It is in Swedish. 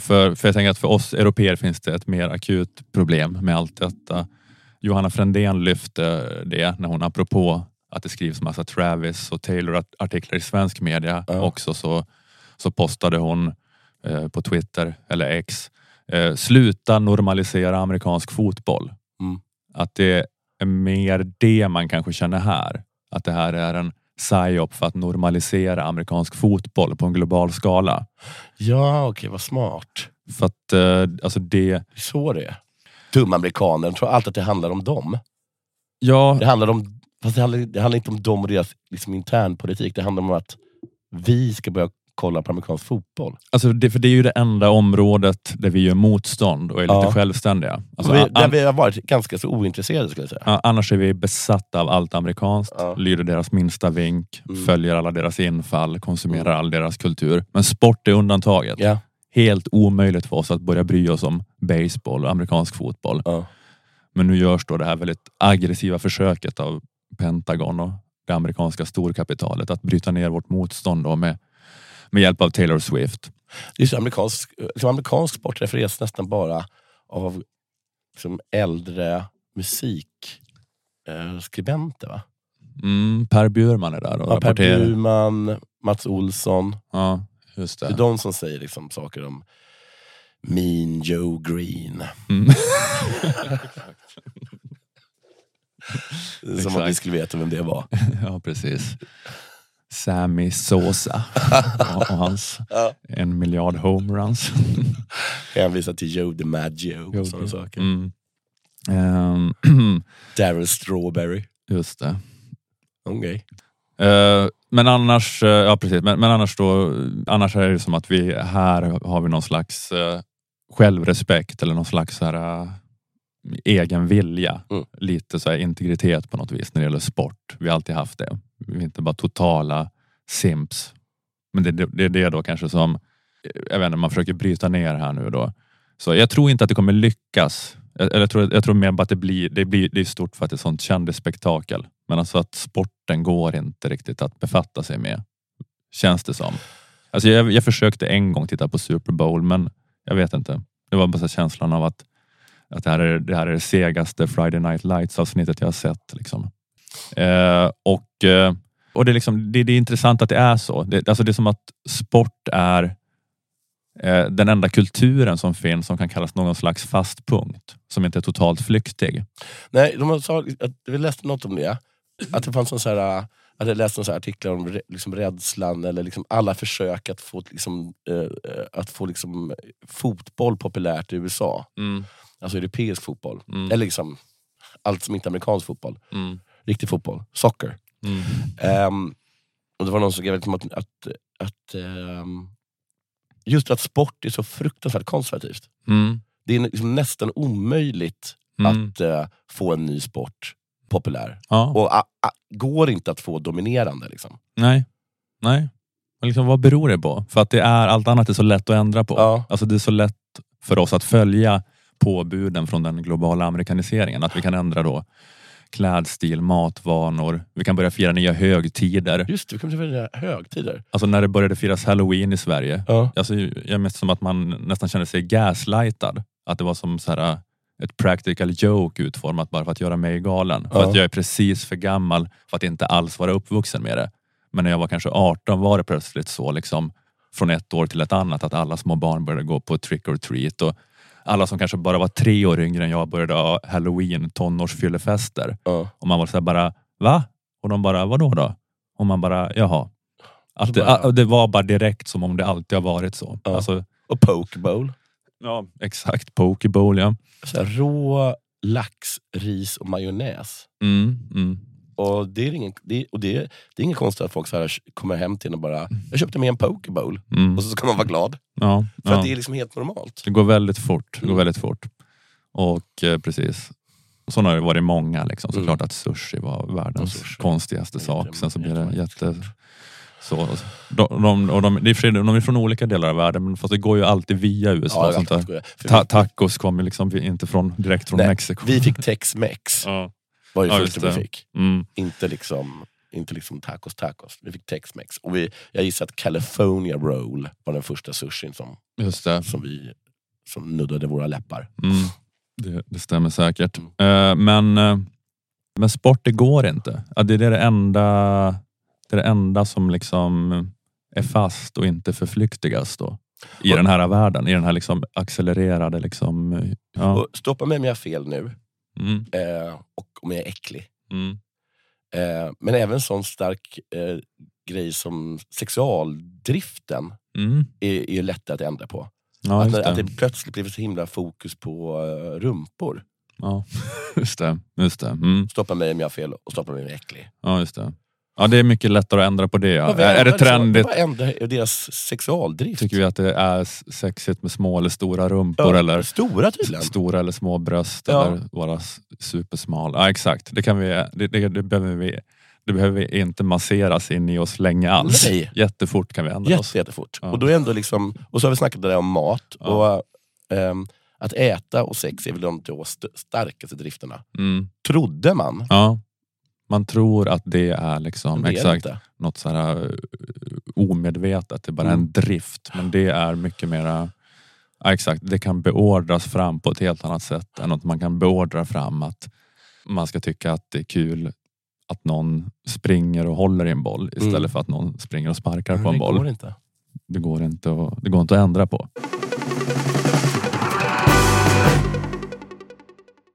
för, för jag tänker att för oss europeer finns det ett mer akut problem med allt detta. Johanna Frändén lyfte det när hon apropå att det skrivs massa Travis och Taylor-artiklar i svensk media Ja. också så, så postade hon eh, på Twitter eller X eh, sluta normalisera amerikansk fotboll. Mm. Att det är mer det man kanske känner här. Att det här är en psyop för att normalisera amerikansk fotboll på en global skala. Ja, okej, vad smart. För att eh, alltså det, så det är. Dumma amerikaner, de tror alltid att det handlar om dem. ja, Det handlar, om, fast det handlar, det handlar inte om dem och deras liksom, internpolitik. Det handlar om att vi ska börja kolla på amerikansk fotboll. alltså det, för det är ju det enda området där vi gör motstånd och är lite Ja. självständiga. Alltså, vi, där vi har varit ganska så ointresserade skulle jag säga. Ja, Annars är vi besatta av allt amerikanskt, Ja. lyder deras minsta vink, Mm. följer alla deras infall, konsumerar all deras kultur. Men sport är undantaget. Ja. Helt omöjligt för oss att börja bry oss om baseball och amerikansk fotboll. Men nu görs då det här väldigt aggressiva försöket av Pentagon och det amerikanska storkapitalet att bryta ner vårt motstånd med, med hjälp av Taylor Swift. Det är så amerikansk, liksom amerikansk sport refereras nästan bara av liksom, äldre musikskribenter. Va? Mm, per Bjurman är där och Ja, per. Bjurman, Mats Olsson. Ja, just Det är det. de som säger liksom, saker om Mean Joe Green. Mm. Som om vi skulle veta vem det var. Ja, precis. Sammy Sosa och hans Ja. en miljard homeruns. Hänvisar till Joe DiMaggio och sådana saker. Mm. Ehm, Daryl Strawberry. just det. Okej. Eh, men annars, eh, ja precis, men, men annars då, annars är det som att vi här har vi någon slags uh, självrespekt eller någon slags här, egen vilja. Mm. Lite så integritet på något vis när det gäller sport. Vi har alltid haft det. Inte bara totala simps. Men det, det, det är det då kanske som, jag vet inte, man försöker bryta ner här nu då. Så jag tror inte att det kommer lyckas. Jag, eller jag, tror, jag tror mer bara att det blir, det blir det är stort för att det är ett sånt kändisspektakel. Men alltså att sporten går inte riktigt att befatta sig med. Känns det som. Alltså jag, jag försökte en gång titta på Super Bowl men jag vet inte. Det var bara så känslan av att, att det, här är, det här är det segaste Friday Night Lights avsnittet jag har sett. Liksom. Eh, och eh, och det, är liksom, det, det är intressant att det är så. Det, alltså det är som att sport är eh, den enda kulturen som finns som kan kallas någon slags fast punkt. Som inte är totalt flyktig. Nej, de sa, vi läste något om det. Att det fanns en så här, att jag läste här artiklar om liksom rädslan eller liksom alla försök att få, liksom, eh, eh, att få liksom, fotboll populärt i USA. Alltså europeisk fotboll. Mm. Eller liksom, allt som inte är amerikansk fotboll. Mm. Riktig fotboll. Soccer. Mm. Ehm, och det var någon som skrev liksom att, att, att ehm, just att sport är så fruktansvärt konservativt. Mm. Det är liksom nästan omöjligt Mm. att eh, få en ny sport populär. Ja. Och a, a, går inte att få dominerande. Liksom. Nej. Nej. Men liksom, vad beror det på? För att det är, allt annat är så lätt att ändra på. Ja. Alltså det är så lätt för oss att följa påbuden från den globala amerikaniseringen. Att vi kan ändra då klädstil, matvanor. Vi kan börja fira nya högtider. Just det, vi kommer till det högtider. Alltså när det började firas halloween i Sverige. Ja. Alltså, jag mest som att man nästan kände sig gaslightad. Att det var som så här, ett practical joke utformat bara för att göra mig galen. För Ja. att jag är precis för gammal för att inte alls vara uppvuxen med det. Men när jag var kanske 18 var det plötsligt så liksom från ett år till ett annat att alla små barn började gå på trick or treat och alla som kanske bara var tre år yngre än jag började ha halloween tonårsfyllefester. Ja. Och man var så här bara, va? Och de bara, vadå då? Och man bara, jaha. Att det, bara- det var bara direkt som om det alltid har varit så. Ja. Alltså, Och pokeball. ja, exakt. Pokeball ja. Så här, rå lax, ris och majonnäs. Mm, mm. Och det är ingen, det, och det, det är ingen konstigt att folk så här kommer hem till en och bara “jag köpte med en pokeball” Mm. och så ska man vara glad. Ja, För ja. att det är liksom helt normalt. Det går väldigt fort. Det går Mm. väldigt fort. Och eh, precis. Så har det varit många. Liksom. Mm. Såklart att sushi var världens Ja, sushi. konstigaste är sak. Sen så blir det jätte-. Så, de, de, och de, sig- de är från olika delar av världen, men fast det går ju alltid via USA. Ja, sånt där. Ta tacos kommer liksom inte från, direkt från Nej, Mexiko. Vi fick Tex-Mex, Ja. Var ju Ja, första vi fick. Mm. Inte liksom inte liksom tacos tacos. Vi fick tex-mex. Och vi, jag gissar att California roll var den första sushin som, som, vi, som nuddade våra läppar. Mm. Det, det stämmer säkert. Mm. Eh, men, eh, men sport, det går inte. Ja, det, är det, enda, det är det enda som liksom är fast och inte förflyktigas då. I Och- den här världen, i den här liksom accelererade... Liksom, ja. Och stoppa mig om jag har fel nu, Mm, eh, och om jag är äcklig. mm, Eh, men även sån stark eh, grej som sexualdriften mm. är, är ju lättare att ändra på. Ja, att, när- att det. det plötsligt blev så himla fokus på eh, rumpor. Ja, just det. Just det. Mm. Stoppa mig om jag har fel och stoppa mig om jag är äcklig. Ja, just det. Ja, det är mycket lättare att ändra på det. Ja. Är, det trendigt? Bara ändra deras sexualdrift. Tycker vi att det är sexigt med små eller stora rumpor? Ja, eller Stora tydligen. stora eller små bröst? Ja. Eller vara supersmal? Ja, exakt. Det, kan vi, det, det, det, behöver vi, det behöver vi inte masseras in i oss länge alls. Nej. Jättefort kan vi ändra oss. Jätte, jättefort. Ja. Och, då är ändå liksom, och så har vi snackat där om mat. Och, ehm, att äta och sex är väl de två st- starkaste drifterna. Mm. Trodde man. Ja. Man tror att det är liksom det är exakt inte. något så här uh, omedvetet. Det är bara Mm. en drift. Men det är mycket mera ja, exakt. Det kan beordras fram på ett helt annat sätt än att man kan beordra fram att man ska tycka att det är kul att någon springer och håller i en boll istället Mm. för att någon springer och sparkar Men på en det boll. går inte. Det går inte att, det går inte att ändra på.